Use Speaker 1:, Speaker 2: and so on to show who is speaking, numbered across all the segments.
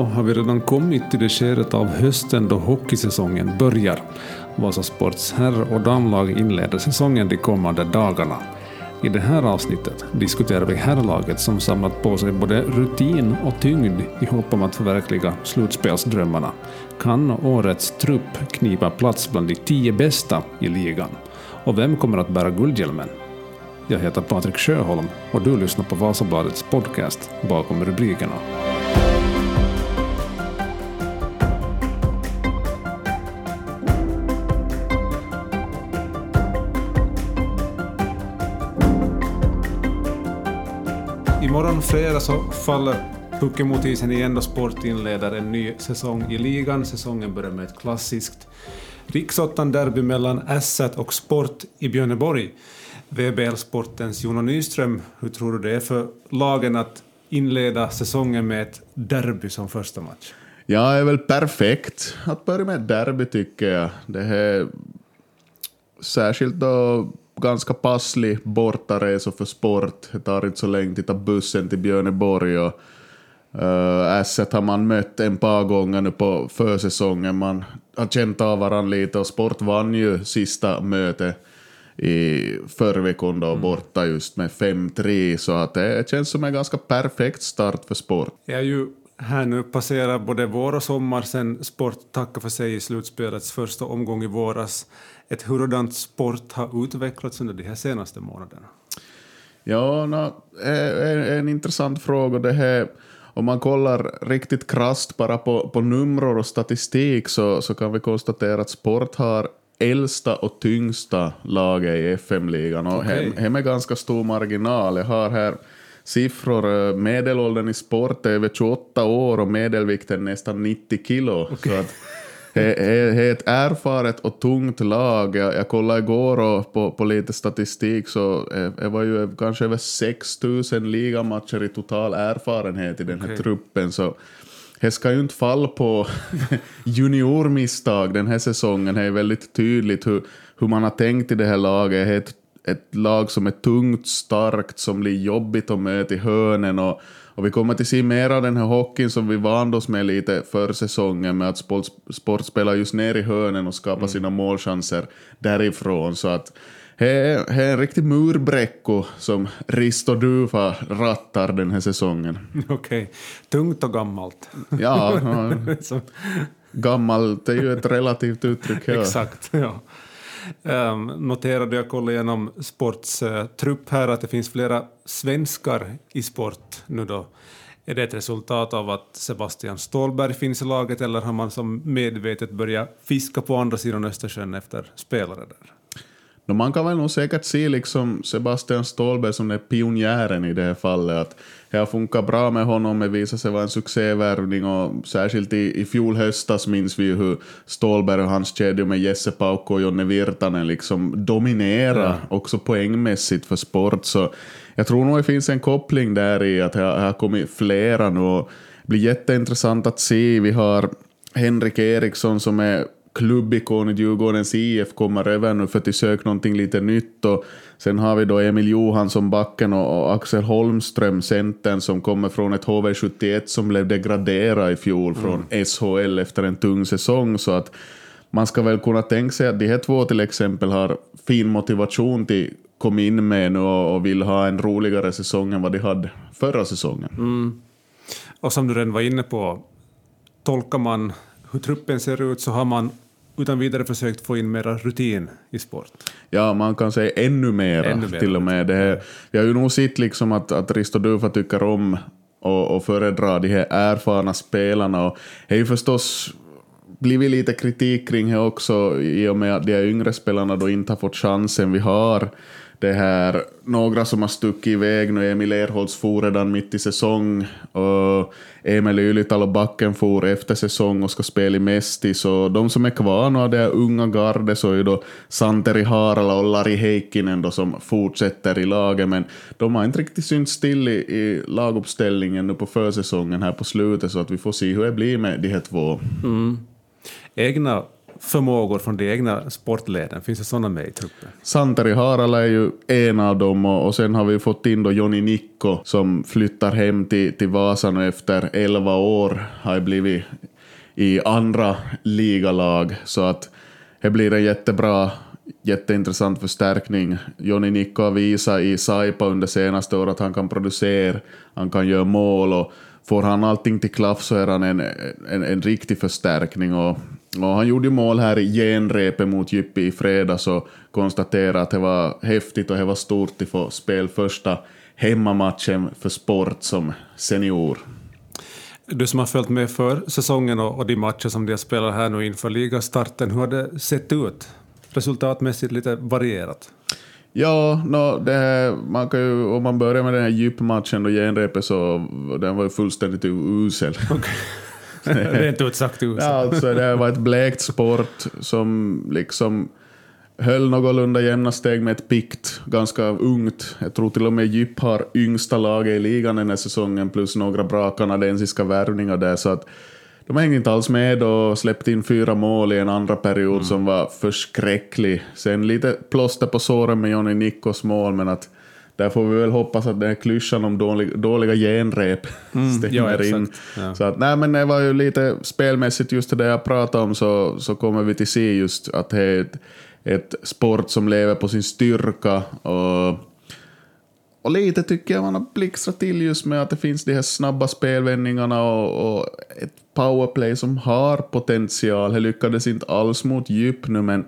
Speaker 1: då har vi redan kommit till det skedet av hösten då hockeysäsongen börjar. Vasasports herr och damlag inleder säsongen de kommande dagarna. I det här avsnittet diskuterar vi herrlaget som samlat på sig både rutin och tyngd i hopp om att förverkliga slutspelsdrömmarna. Kan årets trupp knipa plats bland de tio bästa i ligan? Och vem kommer att bära guldhjälmen? Jag heter Patrik Sjöholm och du lyssnar på Vasabladets podcast Bakom rubrikerna. Imorgon fredag så faller pucken mot isen igen då Sport inleder en ny säsong i ligan. Säsongen börjar med ett klassiskt riksåttan-derby mellan Ässät och Sport i Björneborg. VBL-sportens Jonas Nyström, hur tror du det är för lagen att inleda säsongen med ett derby som första match?
Speaker 2: Ja, det är väl perfekt att börja med ett derby tycker jag. Det är särskilt då ganska passlig bortaresa för sport. Det tar inte så länge att ta bussen till Björneborg och uh, Asset har man mött en par gånger nu på försäsongen. Man har känt av varandra lite och sport vann ju sista mötet i förra veckan då mm. borta just med 5-3 så att det känns som en ganska perfekt start för sport.
Speaker 1: Jag är ju här nu passerar både vår och sommar sen sport tackade för sig i slutspelets första omgång i våras. Ett hurdant sport har utvecklats under de här senaste månaderna?
Speaker 2: Ja, no, en, en intressant fråga. Det här, om man kollar riktigt krast bara på, på nummer och statistik så, så kan vi konstatera att sport har äldsta och tyngsta laget i FM-ligan och okay. hem, med ganska stor marginal. Jag har här siffror. Medelåldern i sport är över 28 år och medelvikten nästan 90 kilo. Okay. Så att, det är ett erfaret och tungt lag. Jag, jag kollade igår och på, på lite statistik så det var ju kanske över 6 000 ligamatcher i total erfarenhet i den här okay. truppen. Så det ska ju inte falla på juniormisstag den här säsongen. Det är väldigt tydligt hur, hur man har tänkt i det här laget. Det är ett, ett lag som är tungt, starkt, som blir jobbigt att möta i hörnen. Och, och vi kommer att se mer av den här hockeyn som vi vande oss med lite för säsongen med att sport, sport spelar just ner i hörnen och skapar mm. sina målchanser därifrån. Så att det är en riktig murbräcko som Risto Duva rattar den här säsongen.
Speaker 1: Okej. Okay. Tungt och gammalt.
Speaker 2: Ja, gammalt är ju ett relativt uttryck.
Speaker 1: Ja. Exakt. Ja. Um, noterade jag kollade igenom Sports uh, trupp här att det finns flera svenskar i sport nu då. Är det ett resultat av att Sebastian Stålberg finns i laget eller har man som medvetet börjat fiska på andra sidan Östersjön efter spelare där?
Speaker 2: No, man kan väl nog säkert se liksom Sebastian Stålberg som den pionjären i det här fallet. Att det har funkat bra med honom, det visade sig vara en succévärvning och särskilt i, i fjol höstas minns vi ju hur Stålberg och hans kedja med Jesse Paukko och Jonne Virtanen liksom dominerar ja. också poängmässigt för sport. Så jag tror nog det finns en koppling där i att det har kommit flera nu och det blir jätteintressant att se. Vi har Henrik Eriksson som är klubbikon i Djurgårdens IF kommer över nu för att söka någonting lite nytt. Och sen har vi då Emil Johansson, backen, och, Axel Holmström, centern, som kommer från ett HV71 som blev degraderat i fjol från mm. SHL efter en tung säsong. Så att man ska väl kunna tänka sig att de här två till exempel har fin motivation till kom in med nu och, och vill ha en roligare säsong än vad de hade förra säsongen.
Speaker 1: Mm. Och som du redan var inne på, tolkar man hur truppen ser ut så har man utan vidare försökt få in mera rutin i sport.
Speaker 2: Ja, man kan säga ännu mera, ännu mera till och med. Det här, vi har ju nog sett liksom att, att Risto Dufa tycker om och, och föredrar de här erfarna spelarna. Och det är ju förstås blivit lite kritik kring det också i och med att de här yngre spelarna då inte har fått chansen. Vi har det här, några som har stuckit iväg nu, Emil Erholtz for redan mitt i säsong och Emil Ylital och Backen for efter säsong och ska spela i Mesti, så de som är kvar nu av det unga gardet så är ju då Santeri Harala och Lari Heikkinen då som fortsätter i laget, men de har inte riktigt synts till i, i laguppställningen nu på försäsongen här på slutet, så att vi får se hur det blir med de här två.
Speaker 1: Mm. Egna förmågor från de egna sportleden? Finns det sådana med i truppen?
Speaker 2: Santeri Harala är ju en av dem och, och sen har vi fått in då Joni Nikko som flyttar hem till, till Vasa nu efter 11 år. Har blivit i andra ligalag så att det blir en jättebra jätteintressant förstärkning. Joni Nikko har visat i Saipa under senaste året att han kan producera, han kan göra mål och får han allting till klaff så är han en, en, en riktig förstärkning. Och, och han gjorde ju mål här i genrepet mot Jyppi i fredags och konstaterade att det var häftigt och det var stort att få spela första hemmamatchen för sport som senior.
Speaker 1: Du som har följt med för säsongen och, och de matcher som de har spelat här nu inför ligastarten, hur har det sett ut? Resultatmässigt lite varierat?
Speaker 2: Ja, no, det här, man kan ju, om man börjar med den här djupmatchen och genrepet så den var ju fullständigt usel.
Speaker 1: Okay. Rent ut sagt usel.
Speaker 2: Ja, alltså, det var ett blekt sport som liksom höll någorlunda jämna steg med ett pikt, ganska ungt. Jag tror till och med Djup har yngsta laget i ligan den här säsongen plus några bra kanadensiska värvningar där. Så att de hängde inte alls med och släppte in fyra mål i en andra period mm. som var förskräcklig. Sen lite plåster på såren med Johnny Nickos mål, men att där får vi väl hoppas att den här klyschan om dålig, dåliga genrep mm, stämmer ja, in. Ja. Så att, nej, men det var ju lite spelmässigt just det jag pratade om så, så kommer vi till se just att det är ett, ett sport som lever på sin styrka och och lite tycker jag man har blixtrat till just med att det finns de här snabba spelvändningarna och, och ett powerplay som har potential. Det lyckades inte alls mot djup nu, men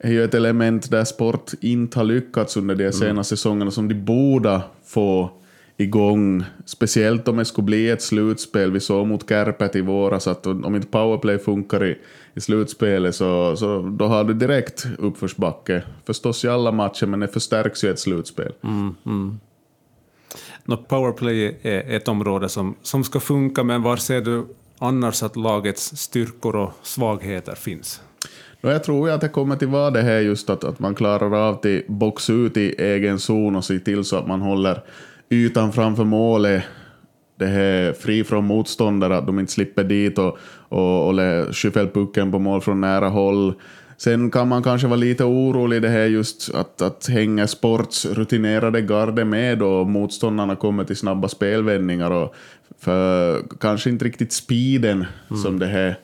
Speaker 2: är ju ett element där sport inte har lyckats under de senaste mm. säsongerna som de borde få igång. Speciellt om det skulle bli ett slutspel. Vi såg mot Kärpät i våras att om inte powerplay funkar i, i slutspelet så, så då har du direkt uppförsbacke. Förstås i alla matcher, men det förstärks ju ett slutspel.
Speaker 1: Mm, mm. No, powerplay är ett område som, som ska funka, men var ser du annars att lagets styrkor och svagheter finns?
Speaker 2: Jag tror ju att det kommer till vara det här just att, att man klarar av att boxa ut i egen zon och se till så att man håller ytan framför målet det här fri från motståndare, att de inte slipper dit och, och, och skyffla pucken på mål från nära håll. Sen kan man kanske vara lite orolig det här just att, att hänga sports rutinerade garde med och motståndarna kommer till snabba spelvändningar och för kanske inte riktigt speeden mm. som det här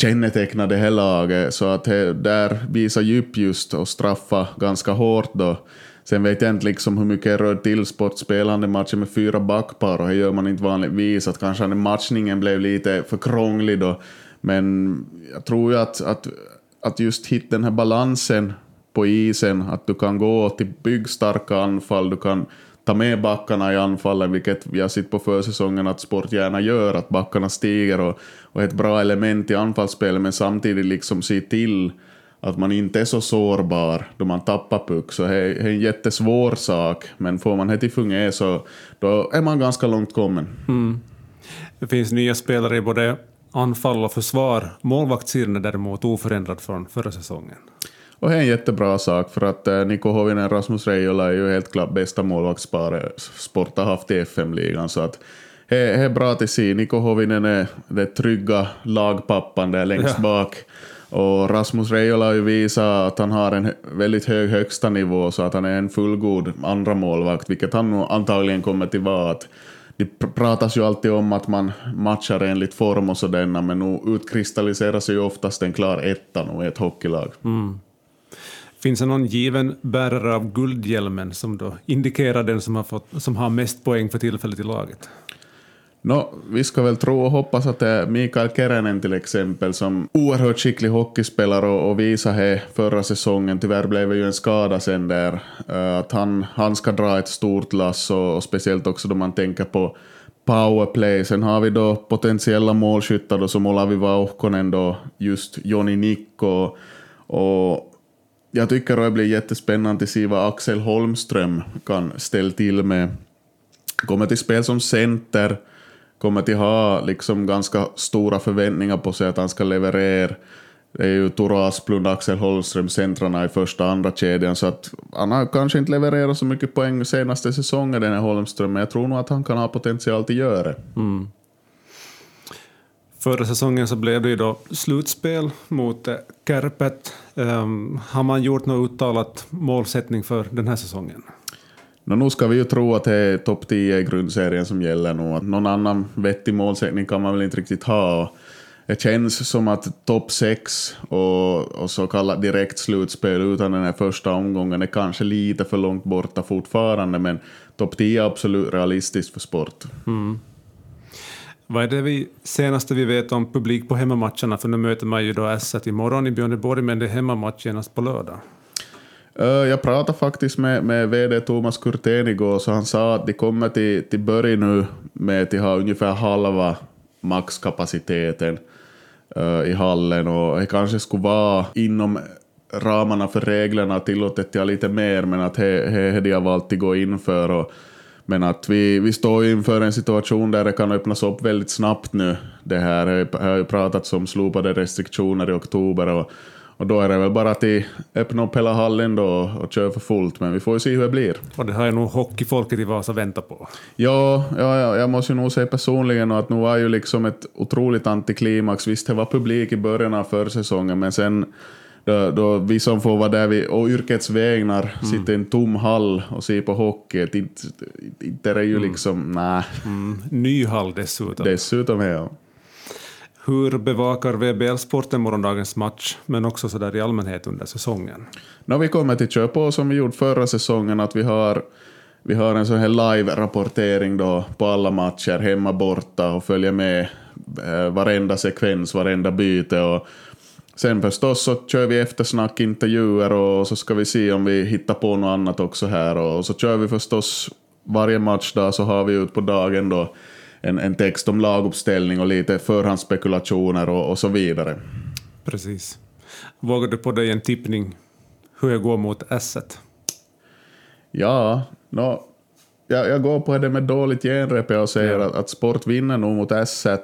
Speaker 2: kännetecknar det här laget. Så att det, där visar djup just och straffa ganska hårt då. Sen vet jag inte liksom hur mycket rör till sportspelande matcher med fyra backpar och det gör man inte vanligtvis. Att kanske den matchningen blev lite för krånglig då. Men jag tror ju att, att, att just hitta den här balansen på isen, att du kan gå till byggstarka anfall, du kan ta med backarna i anfallen, vilket vi har sett på försäsongen att Sport gärna gör, att backarna stiger och, och ett bra element i anfallsspelet, men samtidigt liksom se till att man inte är så sårbar då man tappar puck. Så det är en jättesvår sak, men får man det till fungera så då är man ganska långt kommen.
Speaker 1: Mm. Det finns nya spelare i både anfall och försvar. Målvaktssidan är däremot oförändrad från förra säsongen.
Speaker 2: Och det är en jättebra sak för att eh, Niko Hovinen Rasmus Reijola är ju helt klart bästa målvaktsparet Sport har haft i FM-ligan. Så att det är bra att se. Niko Hovinen är den trygga lagpappan där längst bak. Och Rasmus Reijola har ju visat att han har en väldigt hög högsta nivå så att han är en fullgod andra målvakt, vilket han antagligen kommer till vara. Det pratas ju alltid om att man matchar enligt form och sådana, men nu utkristalliseras ju oftast en klar etta i ett hockeylag.
Speaker 1: Mm. Finns det någon given bärare av guldhjälmen som då indikerar den som har, fått, som har mest poäng för tillfället i laget?
Speaker 2: No, vi ska väl tro och hoppas att det är Mikael Keränen till exempel som oerhört skicklig hockeyspelare och, och visade det förra säsongen. Tyvärr blev det ju en skada sen där. Uh, att han, han ska dra ett stort lass och, och speciellt också då man tänker på powerplay. Sen har vi då potentiella målskyttar då, som Olavi Vauhkonen då, just Joni Nikko och jag tycker det blir jättespännande att se vad Axel Holmström kan ställa till med. Kommer till spel som center, kommer till ha liksom ganska stora förväntningar på sig att han ska leverera. Det är ju Tore Asplund, Axel Holmström, centrarna i första och andra kedjan, så att han har kanske inte levererat så mycket poäng senaste säsongen den här Holmström, men jag tror nog att han kan ha potential till att göra det.
Speaker 1: Mm. Förra säsongen så blev det ju då slutspel mot eh, Kärpet. Um, har man gjort något uttalat målsättning för den här säsongen?
Speaker 2: No, nu ska vi ju tro att det är topp 10 i grundserien som gäller nu. Att någon annan vettig målsättning kan man väl inte riktigt ha. Det känns som att topp 6 och, och så kallat direkt slutspel utan den här första omgången är kanske lite för långt borta fortfarande, men topp 10 är absolut realistiskt för sport.
Speaker 1: Mm. Vad är det vi, senaste vi vet om publik på hemmamatcherna? För nu möter man ju då S1 imorgon i Björneborg, men det är hemmamatch genast på lördag.
Speaker 2: Jag pratade faktiskt med, med VD Thomas Kurtén igår, så han sa att de kommer till, till Börje nu med att de har ungefär halva maxkapaciteten uh, i hallen och det kanske skulle vara inom ramarna för reglerna tillåtet till lite mer, men att det har de valt att gå in för. Och, men att vi, vi står inför en situation där det kan öppnas upp väldigt snabbt nu. Det här har ju pratats om slopade restriktioner i oktober och, och då är det väl bara att öppna upp hela hallen då och köra för fullt, men vi får ju se hur det blir.
Speaker 1: Och det har ju nog hockeyfolket i Vasa väntat på.
Speaker 2: Ja, ja, ja, jag måste ju nog säga personligen att nu var ju liksom ett otroligt antiklimax. Visst, det var publik i början av försäsongen, men sen då, då vi som får vara där vi, och yrkets vägnar mm. sitter i en tom hall och ser på hockey, inte, inte är det ju mm. liksom, nej.
Speaker 1: Mm. Ny hall dessutom.
Speaker 2: Dessutom, ja.
Speaker 1: Hur bevakar VBL-sporten morgondagens match, men också så där i allmänhet under säsongen?
Speaker 2: No, vi kommer till köra på som vi gjorde förra säsongen, att vi har, vi har en sån här live-rapportering då på alla matcher, hemma borta, och följer med eh, varenda sekvens, varenda byte. Och Sen förstås så kör vi eftersnack, intervjuer och så ska vi se om vi hittar på något annat också här. Och så kör vi förstås varje matchdag så har vi ut på dagen då en, en text om laguppställning och lite förhandsspekulationer och, och så vidare.
Speaker 1: Precis. Vågar du på dig en tippning hur jag går mot S1?
Speaker 2: Ja, no, jag, jag går på det med dåligt genrep och säger ja. att, att Sport vinner nog mot S1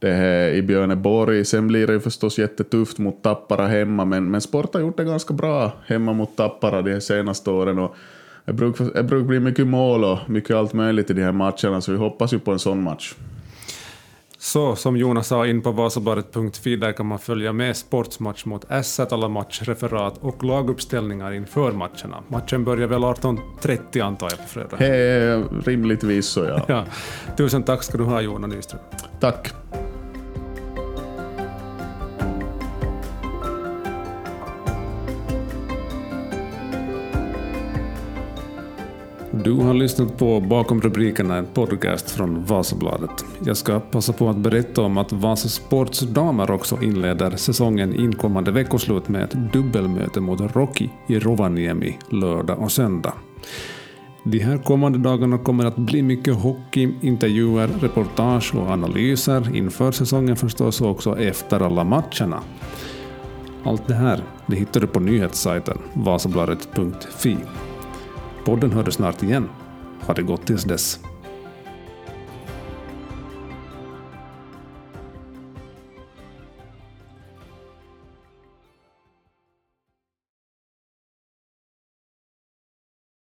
Speaker 2: det här i Björneborg. Sen blir det ju förstås jättetufft mot Tappara hemma, men, men Sport har gjort det ganska bra hemma mot Tappara de senaste åren. Och det brukar, brukar bli mycket mål och mycket allt möjligt i de här matcherna, så vi hoppas ju på en sån match.
Speaker 1: Så som Jonas sa, in på Vasabladet.fi där kan man följa med sportsmatch mot S1, alla matchreferat och laguppställningar inför matcherna. Matchen börjar väl 18.30 antar jag på fredag?
Speaker 2: He, rimligtvis så ja.
Speaker 1: ja. Tusen tack ska du ha Jonas Nyström.
Speaker 2: Tack.
Speaker 1: Du har lyssnat på Bakom rubrikerna, en podcast från Vasabladet. Jag ska passa på att berätta om att Vasa Sports damer också inleder säsongen inkommande veckoslut med ett dubbelmöte mot Rocky i Rovaniemi lördag och söndag. De här kommande dagarna kommer att bli mycket hockey, intervjuer, reportage och analyser inför säsongen förstås och också efter alla matcherna. Allt det här det hittar du på nyhetssajten vasabladet.fi. Podden hördes snart igen. Ha det gott tills dess.